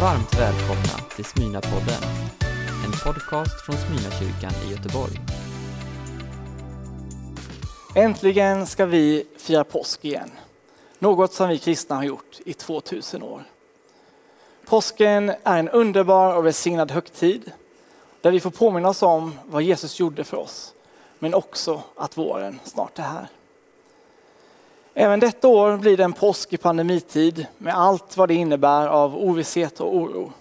Varmt välkomna till Smyna-podden, en podcast från Smyna-kyrkan i Göteborg. Äntligen ska vi fira påsk igen. Något som vi kristna har gjort i 2000 år. Påsken är en underbar och välsignad högtid där vi får påminna oss om vad Jesus gjorde för oss, men också att våren snart är här. Även detta år blir det en påsk i pandemitid med allt vad det innebär av ovisshet och oro.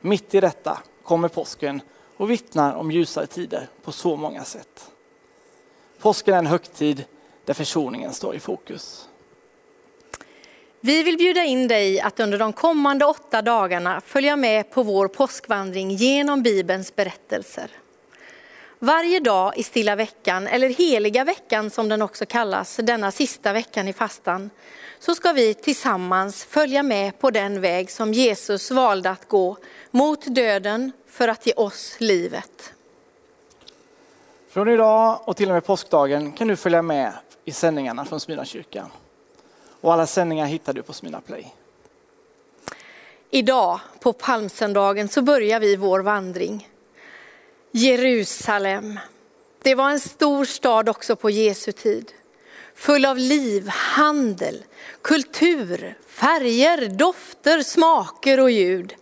Mitt i detta kommer påsken och vittnar om ljusare tider på så många sätt. Påsken är en högtid där försoningen står i fokus. Vi vill bjuda in dig att under de kommande åtta dagarna följa med på vår påskvandring genom Bibelns berättelser. Varje dag i stilla veckan, eller heliga veckan som den också kallas, denna sista veckan i fastan, så ska vi tillsammans följa med på den väg som Jesus valde att gå mot döden för att ge oss livet. Från idag och till och med påskdagen kan du följa med i sändningarna från Smyrna kyrkan. Och alla sändningar hittar du på Smyrna Play. Idag på palmsöndagen så börjar vi vår vandring. Jerusalem. Det var en stor stad också på Jesu tid. Full av liv, handel, kultur, färger, dofter, smaker och ljud.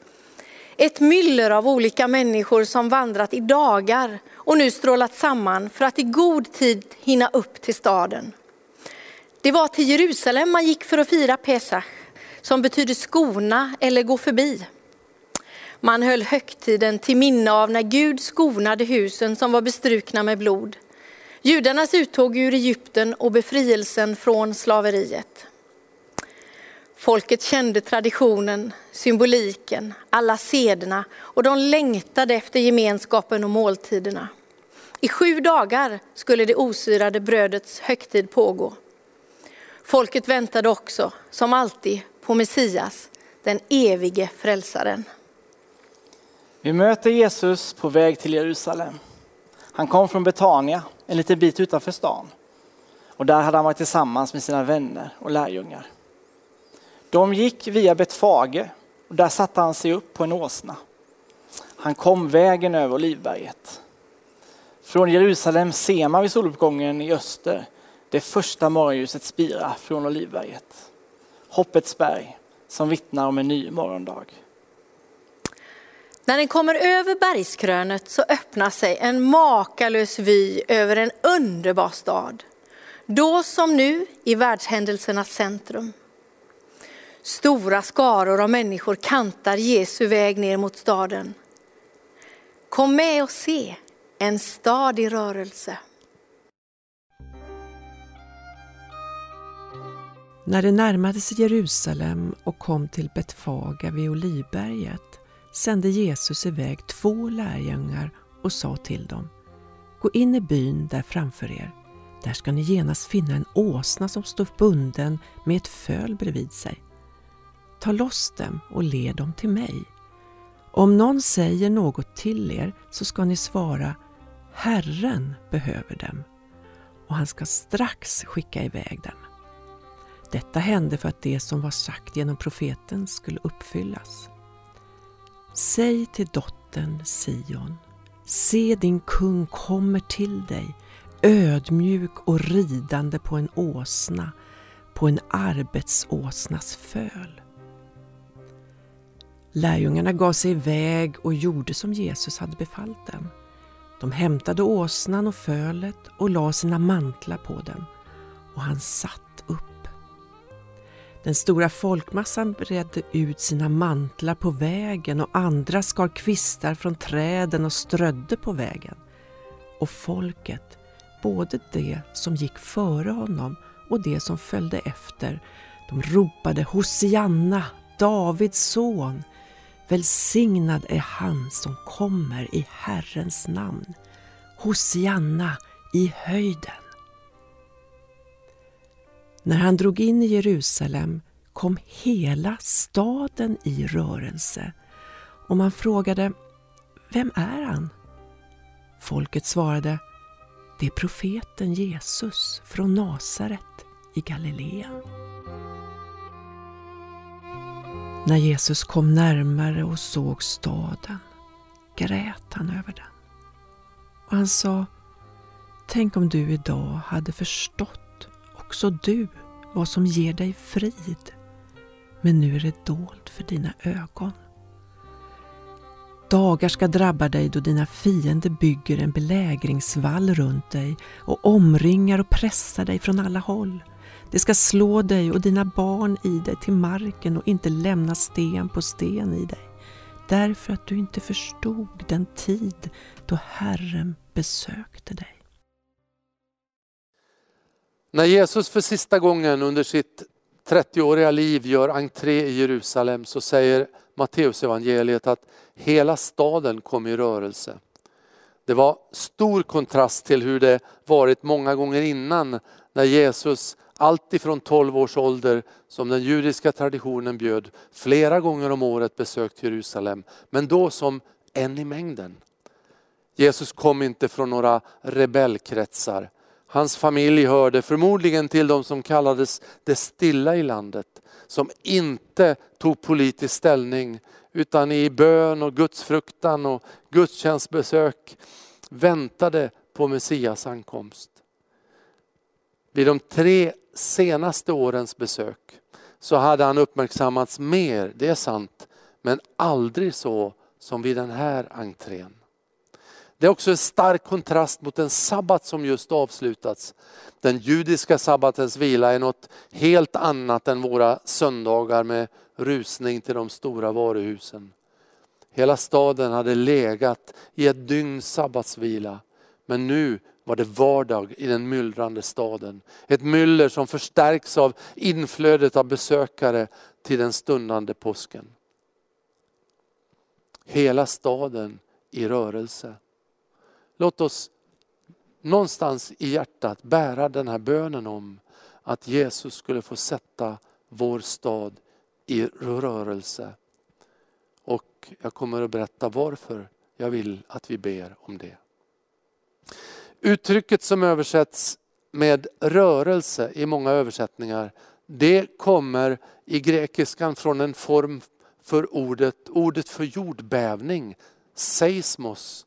Ett myller av olika människor som vandrat i dagar och nu strålat samman för att i god tid hinna upp till staden. Det var till Jerusalem man gick för att fira Pesach, som betyder skona eller gå förbi. Man höll högtiden till minne av när Gud skonade husen som var bestrukna med blod. Judarnas uttåg ur Egypten och befrielsen från slaveriet. Folket kände traditionen, symboliken, alla sederna och de längtade efter gemenskapen och måltiderna. I sju dagar skulle det osyrade brödets högtid pågå. Folket väntade också, som alltid, på Messias, den evige frälsaren. Vi möter Jesus på väg till Jerusalem. Han kom från Betania, en liten bit utanför stan. Och där hade han varit tillsammans med sina vänner och lärjungar. De gick via Betfage och där satte han sig upp på en åsna. Han kom vägen över Olivberget. Från Jerusalem ser man vid soluppgången i öster det första morgonljuset spira från Olivberget. Hoppets berg som vittnar om en ny morgondag. När den kommer över bergskrönet så öppnar sig en makalös vy över en underbar stad. Då som nu i världshändelsernas centrum. Stora skaror av människor kantar Jesu väg ner mot staden. Kom med och se en stad i rörelse. När det närmade sig Jerusalem och kom till Betfaga vid Olivberget sände Jesus iväg två lärjungar och sa till dem Gå in i byn där framför er. Där ska ni genast finna en åsna som står bunden med ett föl bredvid sig. Ta loss dem och led dem till mig. Om någon säger något till er så ska ni svara Herren behöver dem och han ska strax skicka iväg dem. Detta hände för att det som var sagt genom profeten skulle uppfyllas. Säg till dottern Sion, se din kung kommer till dig, ödmjuk och ridande på en åsna, på en arbetsåsnas föl. Lärjungarna gav sig iväg och gjorde som Jesus hade befallt dem. De hämtade åsnan och fölet och la sina mantlar på den och han satt upp den stora folkmassan bredde ut sina mantlar på vägen och andra skar kvistar från träden och strödde på vägen. Och folket, både det som gick före honom och det som följde efter, de ropade Hosianna, Davids son. Välsignad är han som kommer i Herrens namn. Hosianna i höjden. När han drog in i Jerusalem kom hela staden i rörelse och man frågade Vem är han? Folket svarade Det är profeten Jesus från Nasaret i Galileen. När Jesus kom närmare och såg staden grät han över den. Och han sa, tänk om du idag hade förstått, också du, vad som ger dig frid. Men nu är det dolt för dina ögon. Dagar ska drabba dig då dina fiender bygger en belägringsvall runt dig och omringar och pressar dig från alla håll. Det ska slå dig och dina barn i dig till marken och inte lämna sten på sten i dig. Därför att du inte förstod den tid då Herren besökte dig. När Jesus för sista gången under sitt 30-åriga liv gör entré i Jerusalem så säger Matteusevangeliet att hela staden kom i rörelse. Det var stor kontrast till hur det varit många gånger innan när Jesus alltifrån 12 års ålder som den judiska traditionen bjöd flera gånger om året besökt Jerusalem. Men då som en i mängden. Jesus kom inte från några rebellkretsar. Hans familj hörde förmodligen till de som kallades det stilla i landet. Som inte tog politisk ställning utan i bön och gudsfruktan och gudstjänstbesök väntade på Messias ankomst. Vid de tre senaste årens besök så hade han uppmärksammats mer, det är sant, men aldrig så som vid den här entrén. Det är också en stark kontrast mot den sabbat som just avslutats. Den judiska sabbatens vila är något helt annat än våra söndagar med rusning till de stora varuhusen. Hela staden hade legat i ett dygns sabbatsvila. Men nu var det vardag i den myllrande staden. Ett myller som förstärks av inflödet av besökare till den stundande påsken. Hela staden i rörelse. Låt oss någonstans i hjärtat bära den här bönen om att Jesus skulle få sätta vår stad i rörelse. Och jag kommer att berätta varför jag vill att vi ber om det. Uttrycket som översätts med rörelse i många översättningar, det kommer i grekiskan från en form för ordet, ordet för jordbävning, seismos.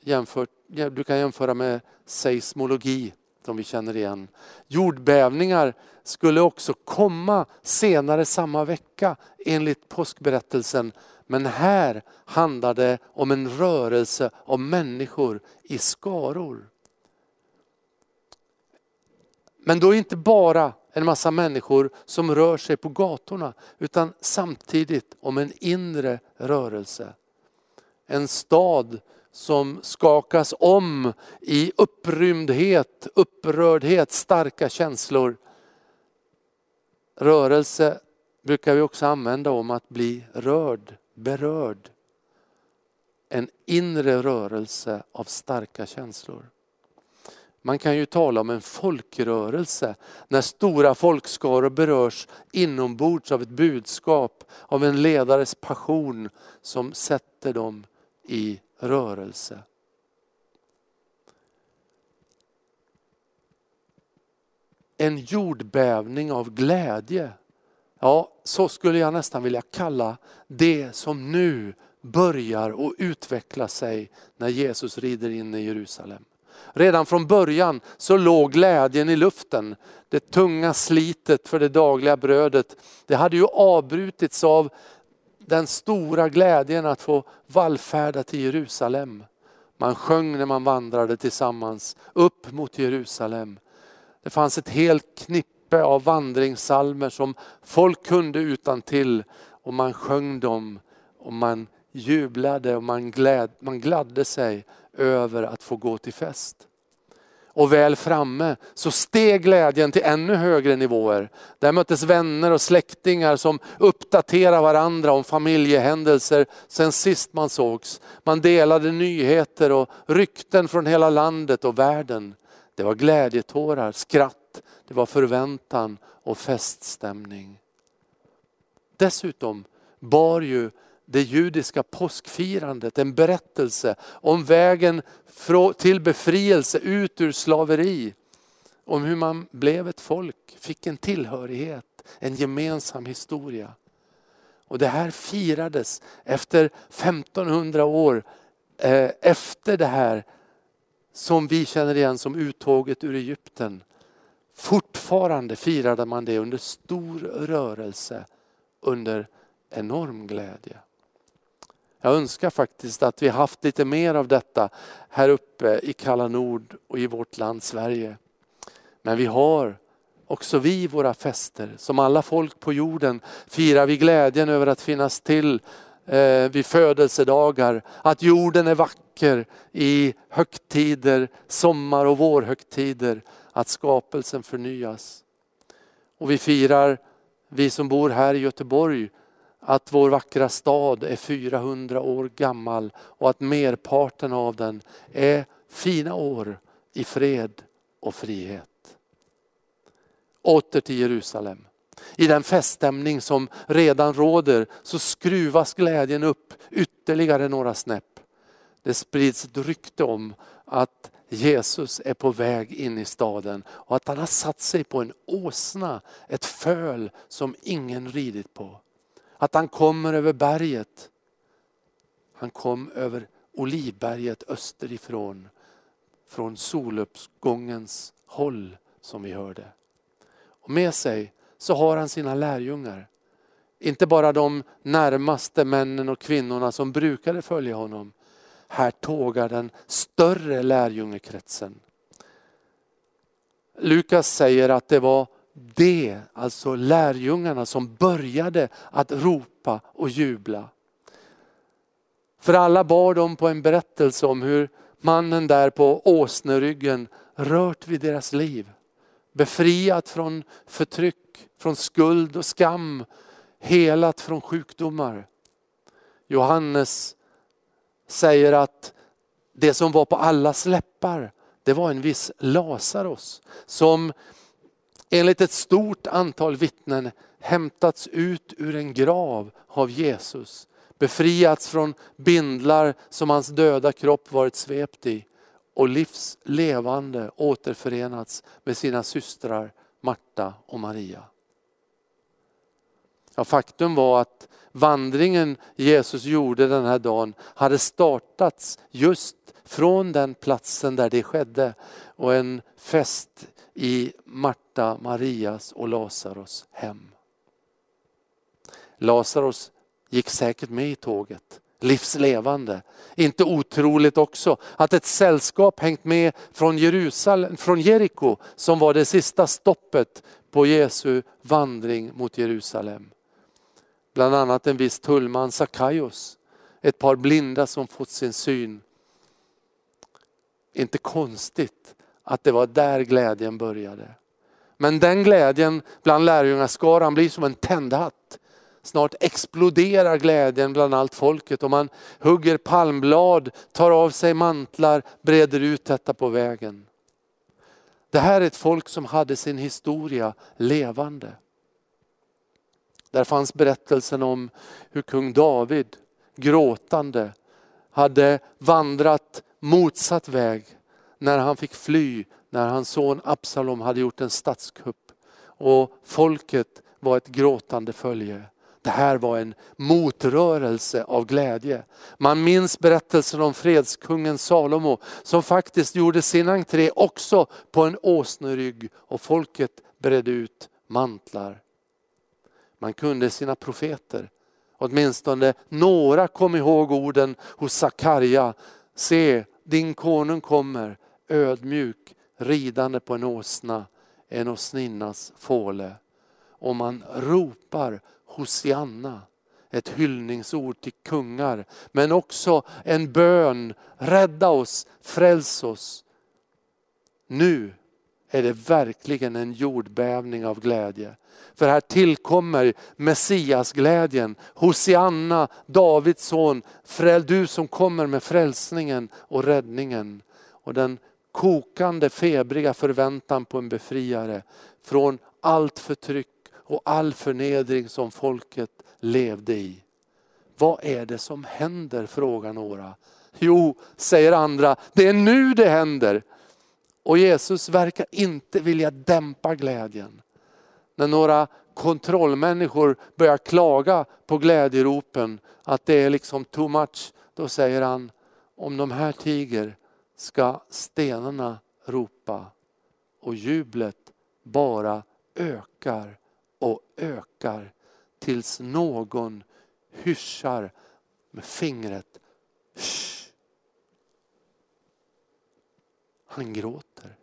Jämfört, du kan jämföra med seismologi som vi känner igen. Jordbävningar skulle också komma senare samma vecka enligt påskberättelsen men här handlar det om en rörelse av människor i skaror. Men då inte bara en massa människor som rör sig på gatorna utan samtidigt om en inre rörelse. En stad som skakas om i upprymdhet, upprördhet, starka känslor. Rörelse brukar vi också använda om att bli rörd berörd. En inre rörelse av starka känslor. Man kan ju tala om en folkrörelse när stora folkskaror berörs inombords av ett budskap, av en ledares passion som sätter dem i rörelse. En jordbävning av glädje Ja, så skulle jag nästan vilja kalla det som nu börjar att utveckla sig när Jesus rider in i Jerusalem. Redan från början så låg glädjen i luften. Det tunga slitet för det dagliga brödet, det hade ju avbrutits av den stora glädjen att få vallfärda till Jerusalem. Man sjöng när man vandrade tillsammans upp mot Jerusalem. Det fanns ett helt knippe av vandringssalmer som folk kunde utan till och man sjöng dem och man jublade och man, gläd, man gladde sig över att få gå till fest. Och väl framme så steg glädjen till ännu högre nivåer. Där möttes vänner och släktingar som uppdaterade varandra om familjehändelser sen sist man sågs. Man delade nyheter och rykten från hela landet och världen. Det var glädjetårar, skratt det var förväntan och feststämning. Dessutom bar ju det judiska påskfirandet en berättelse om vägen till befrielse ut ur slaveri. Om hur man blev ett folk, fick en tillhörighet, en gemensam historia. Och det här firades efter 1500 år eh, efter det här som vi känner igen som uttåget ur Egypten. Fortfarande firade man det under stor rörelse, under enorm glädje. Jag önskar faktiskt att vi haft lite mer av detta här uppe i kalla nord och i vårt land Sverige. Men vi har också vi våra fester. Som alla folk på jorden firar vi glädjen över att finnas till eh, vid födelsedagar. Att jorden är vacker i högtider, sommar och vårhögtider. Att skapelsen förnyas. Och vi firar, vi som bor här i Göteborg, att vår vackra stad är 400 år gammal och att merparten av den är fina år i fred och frihet. Åter till Jerusalem. I den feststämning som redan råder så skruvas glädjen upp ytterligare några snäpp. Det sprids ett rykte om att Jesus är på väg in i staden och att han har satt sig på en åsna, ett föl som ingen ridit på. Att han kommer över berget. Han kom över Olivberget österifrån, från soluppgångens håll som vi hörde. Och med sig så har han sina lärjungar. Inte bara de närmaste männen och kvinnorna som brukade följa honom. Här tågar den större lärjungekretsen. Lukas säger att det var det, alltså lärjungarna som började att ropa och jubla. För alla bar de på en berättelse om hur mannen där på åsneryggen rört vid deras liv. Befriat från förtryck, från skuld och skam, helat från sjukdomar. Johannes säger att det som var på allas läppar, det var en viss Lazarus som enligt ett stort antal vittnen hämtats ut ur en grav av Jesus. Befriats från bindlar som hans döda kropp varit svept i och livs levande återförenats med sina systrar Marta och Maria. Ja, faktum var att vandringen Jesus gjorde den här dagen hade startats just från den platsen där det skedde och en fest i Marta, Marias och Lazarus hem. Lazarus gick säkert med i tåget, livslevande. Inte otroligt också att ett sällskap hängt med från, Jerusalem, från Jeriko som var det sista stoppet på Jesu vandring mot Jerusalem. Bland annat en viss tullman Sakaios, ett par blinda som fått sin syn. Inte konstigt att det var där glädjen började. Men den glädjen bland lärjungaskaran blir som en tändhatt. Snart exploderar glädjen bland allt folket och man hugger palmblad, tar av sig mantlar, breder ut detta på vägen. Det här är ett folk som hade sin historia levande. Där fanns berättelsen om hur kung David gråtande hade vandrat motsatt väg när han fick fly, när hans son Absalom hade gjort en statskupp. Och folket var ett gråtande följe. Det här var en motrörelse av glädje. Man minns berättelsen om fredskungen Salomo som faktiskt gjorde sin entré också på en åsnerygg och folket bredde ut mantlar. Man kunde sina profeter. Åtminstone några kom ihåg orden hos Sakarja. Se, din konung kommer, ödmjuk, ridande på en åsna, en åsninnas fåle. Och man ropar Hosianna, ett hyllningsord till kungar, men också en bön, rädda oss, fräls oss. Nu är det verkligen en jordbävning av glädje. För här tillkommer Messiasglädjen. Hosianna, Davids son, du som kommer med frälsningen och räddningen. Och den kokande febriga förväntan på en befriare från allt förtryck och all förnedring som folket levde i. Vad är det som händer, frågar några. Jo, säger andra, det är nu det händer. Och Jesus verkar inte vilja dämpa glädjen. När några kontrollmänniskor börjar klaga på glädjeropen, att det är liksom too much, då säger han, om de här tiger ska stenarna ropa och jublet bara ökar och ökar tills någon hyschar med fingret. Shh. Han gråter.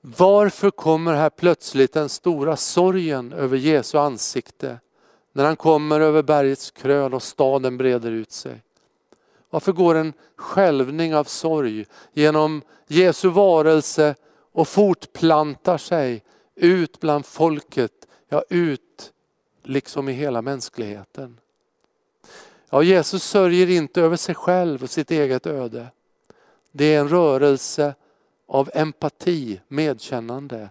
Varför kommer här plötsligt den stora sorgen över Jesu ansikte när han kommer över bergets krön och staden breder ut sig? Varför går en skälvning av sorg genom Jesu varelse och fortplantar sig ut bland folket, ja ut liksom i hela mänskligheten. Ja, Jesus sörjer inte över sig själv och sitt eget öde. Det är en rörelse av empati, medkännande.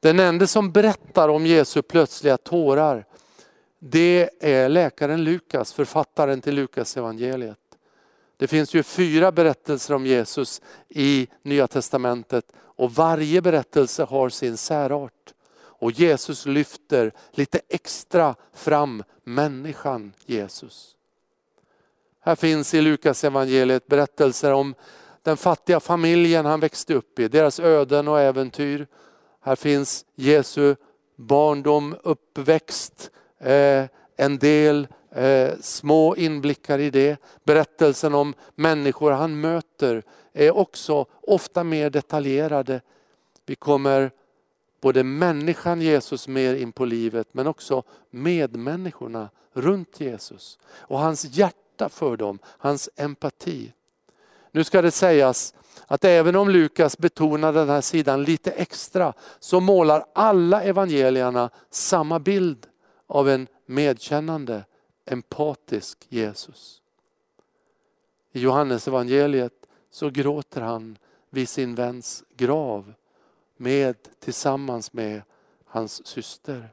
Den enda som berättar om Jesu plötsliga tårar, det är läkaren Lukas, författaren till Lukas evangeliet. Det finns ju fyra berättelser om Jesus i Nya Testamentet och varje berättelse har sin särart. Och Jesus lyfter lite extra fram människan Jesus. Här finns i Lukas evangeliet berättelser om den fattiga familjen han växte upp i, deras öden och äventyr. Här finns Jesu barndom, uppväxt, eh, en del eh, små inblickar i det. Berättelsen om människor han möter är också ofta mer detaljerade. Vi kommer både människan Jesus mer in på livet men också medmänniskorna runt Jesus. Och hans hjärta för dem, hans empati. Nu ska det sägas att även om Lukas betonar den här sidan lite extra så målar alla evangelierna samma bild av en medkännande, empatisk Jesus. I Johannes evangeliet så gråter han vid sin väns grav med, tillsammans med hans syster.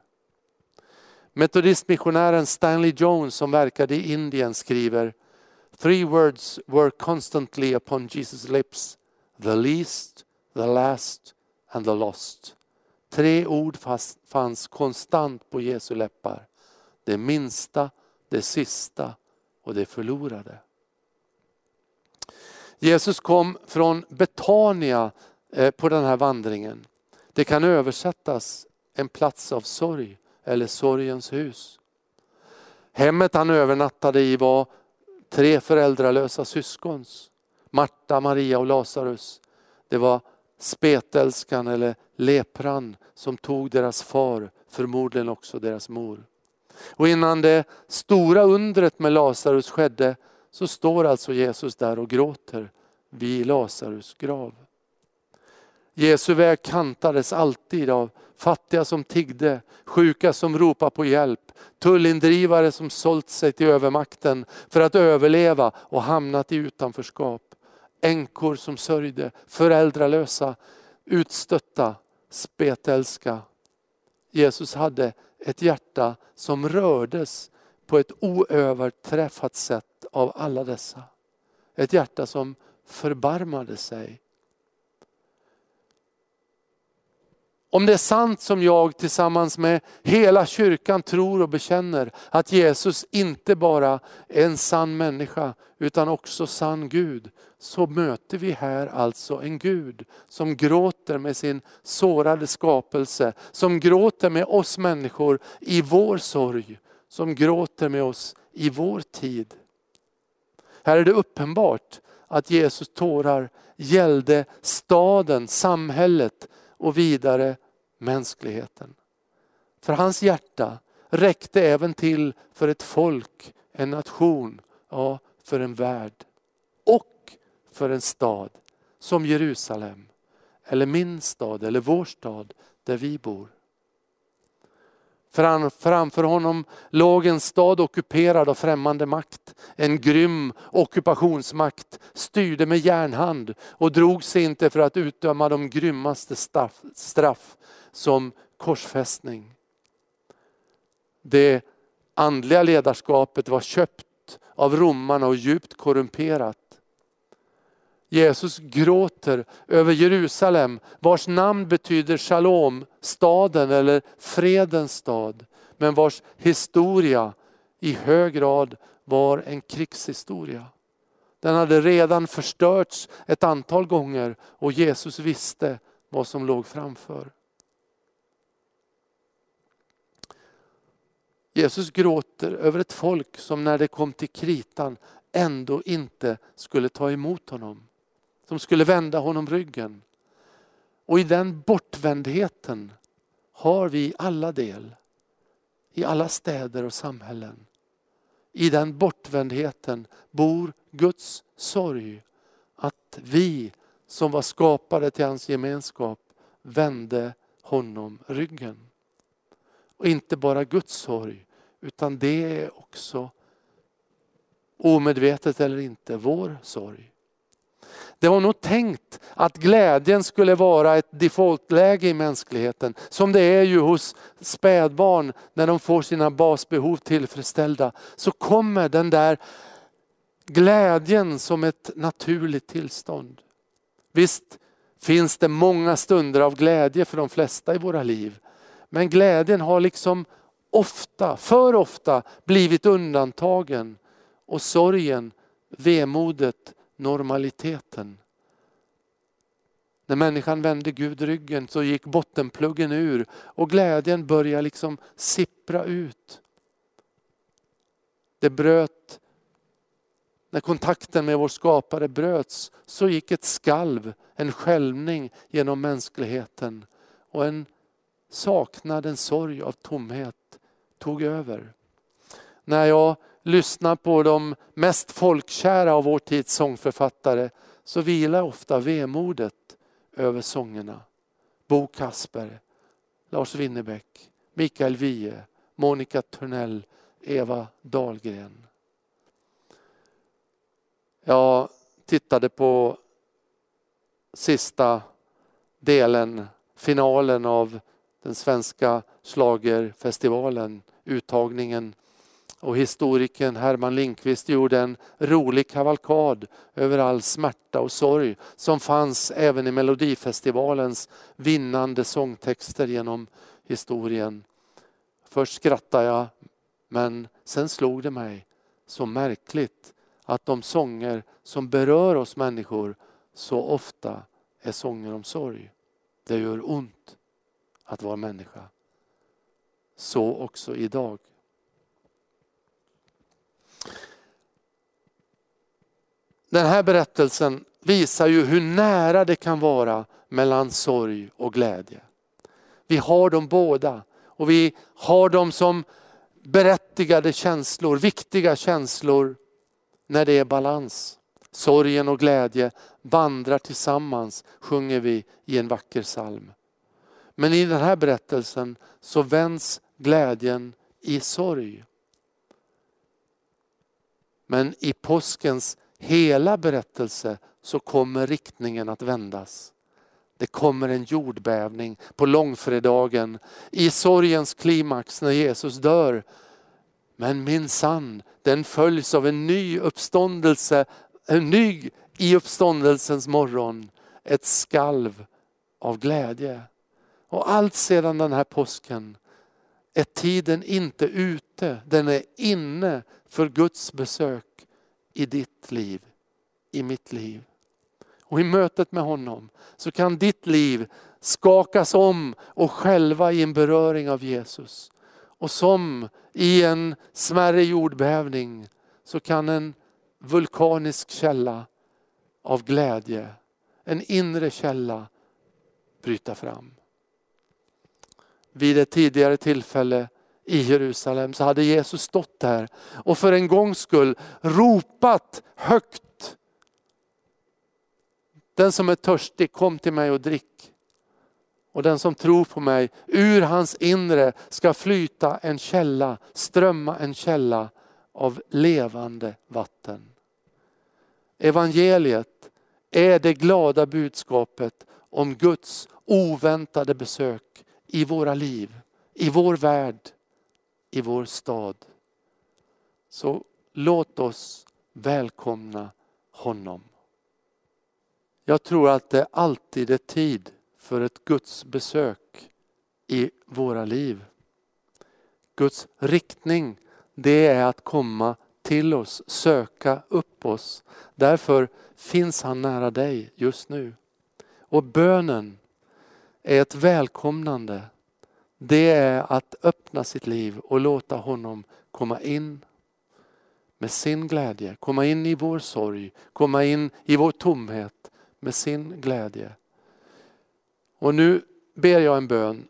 Metodistmissionären Stanley Jones som verkade i Indien skriver Three words were constantly upon Jesus lips. The least, the last and the lost. Tre ord fanns konstant på Jesu läppar. Det minsta, det sista och det förlorade. Jesus kom från Betania eh, på den här vandringen. Det kan översättas en plats av sorg eller sorgens hus. Hemmet han övernattade i var tre föräldralösa syskons. Marta, Maria och Lazarus. Det var spetälskan eller lepran som tog deras far, förmodligen också deras mor. Och innan det stora undret med Lazarus skedde så står alltså Jesus där och gråter vid Lazarus grav. Jesu väg kantades alltid av fattiga som tiggde, sjuka som ropade på hjälp, tullindrivare som sålt sig till övermakten för att överleva och hamnat i utanförskap. Änkor som sörjde, föräldralösa, utstötta, spetälska. Jesus hade ett hjärta som rördes på ett oöverträffat sätt av alla dessa. Ett hjärta som förbarmade sig Om det är sant som jag tillsammans med hela kyrkan tror och bekänner att Jesus inte bara är en sann människa utan också sann Gud. Så möter vi här alltså en Gud som gråter med sin sårade skapelse. Som gråter med oss människor i vår sorg. Som gråter med oss i vår tid. Här är det uppenbart att Jesus tårar gällde staden, samhället och vidare mänskligheten. För hans hjärta räckte även till för ett folk, en nation, ja, för en värld. Och för en stad som Jerusalem, eller min stad, eller vår stad där vi bor. Framför honom låg en stad ockuperad av främmande makt. En grym ockupationsmakt styrde med järnhand och drog sig inte för att utdöma de grymmaste straff som korsfästning. Det andliga ledarskapet var köpt av romarna och djupt korrumperat. Jesus gråter över Jerusalem vars namn betyder shalom, staden eller fredens stad. Men vars historia i hög grad var en krigshistoria. Den hade redan förstörts ett antal gånger och Jesus visste vad som låg framför. Jesus gråter över ett folk som när det kom till kritan ändå inte skulle ta emot honom. Som skulle vända honom ryggen. Och i den bortvändheten har vi alla del. I alla städer och samhällen. I den bortvändheten bor Guds sorg. Att vi som var skapade till hans gemenskap vände honom ryggen. Och inte bara Guds sorg utan det är också omedvetet eller inte vår sorg. Det var nog tänkt att glädjen skulle vara ett defaultläge i mänskligheten. Som det är ju hos spädbarn när de får sina basbehov tillfredsställda. Så kommer den där glädjen som ett naturligt tillstånd. Visst finns det många stunder av glädje för de flesta i våra liv. Men glädjen har liksom ofta, för ofta blivit undantagen. Och sorgen, vemodet, normaliteten. När människan vände Gud ryggen så gick bottenpluggen ur och glädjen började liksom sippra ut. Det bröt, när kontakten med vår skapare bröts så gick ett skalv, en skälvning genom mänskligheten och en saknad, en sorg av tomhet tog över. När jag lyssnar på de mest folkkära av vår tids sångförfattare så vilar ofta vemodet över sångerna. Bo Kasper, Lars Winnerbäck, Mikael Wiehe, Monica Törnell, Eva Dahlgren. Jag tittade på sista delen, finalen av den svenska slagerfestivalen, uttagningen och historikern Herman Lindqvist gjorde en rolig kavalkad över all smärta och sorg som fanns även i Melodifestivalens vinnande sångtexter genom historien. Först skrattade jag, men sen slog det mig så märkligt att de sånger som berör oss människor så ofta är sånger om sorg. Det gör ont att vara människa. Så också idag. Den här berättelsen visar ju hur nära det kan vara mellan sorg och glädje. Vi har dem båda och vi har dem som berättigade känslor, viktiga känslor när det är balans. Sorgen och glädje vandrar tillsammans, sjunger vi i en vacker psalm. Men i den här berättelsen så vänds glädjen i sorg. Men i påskens hela berättelse så kommer riktningen att vändas. Det kommer en jordbävning på långfredagen i sorgens klimax när Jesus dör. Men min sann, den följs av en ny uppståndelse, en ny i uppståndelsens morgon, ett skalv av glädje. Och allt sedan den här påsken är tiden inte ute, den är inne för Guds besök i ditt liv, i mitt liv. Och i mötet med honom så kan ditt liv skakas om och själva i en beröring av Jesus. Och som i en smärre jordbävning så kan en vulkanisk källa av glädje, en inre källa bryta fram. Vid ett tidigare tillfälle i Jerusalem så hade Jesus stått där och för en gångs skull ropat högt. Den som är törstig, kom till mig och drick. Och den som tror på mig, ur hans inre ska flyta en källa, strömma en källa av levande vatten. Evangeliet är det glada budskapet om Guds oväntade besök i våra liv, i vår värld, i vår stad. Så låt oss välkomna honom. Jag tror att det alltid är tid för ett Guds besök i våra liv. Guds riktning, det är att komma till oss, söka upp oss. Därför finns han nära dig just nu. Och bönen är ett välkomnande. Det är att öppna sitt liv och låta honom komma in med sin glädje, komma in i vår sorg, komma in i vår tomhet med sin glädje. Och nu ber jag en bön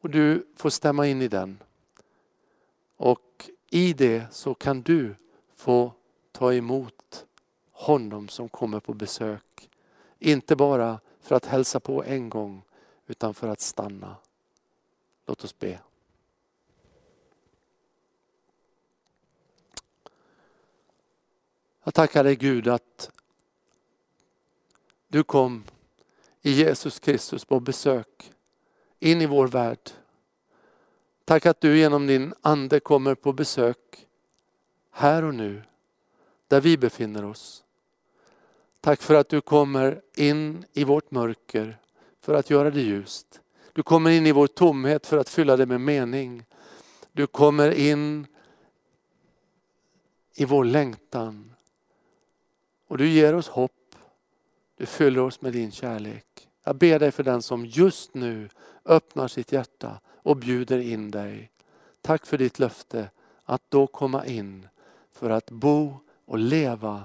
och du får stämma in i den. Och i det så kan du få ta emot honom som kommer på besök. Inte bara för att hälsa på en gång utan för att stanna. Låt oss be. Jag tackar dig Gud att du kom i Jesus Kristus på besök in i vår värld. Tack att du genom din ande kommer på besök här och nu, där vi befinner oss. Tack för att du kommer in i vårt mörker för att göra det ljust. Du kommer in i vår tomhet för att fylla det med mening. Du kommer in i vår längtan. Och du ger oss hopp. Du fyller oss med din kärlek. Jag ber dig för den som just nu öppnar sitt hjärta och bjuder in dig. Tack för ditt löfte att då komma in för att bo och leva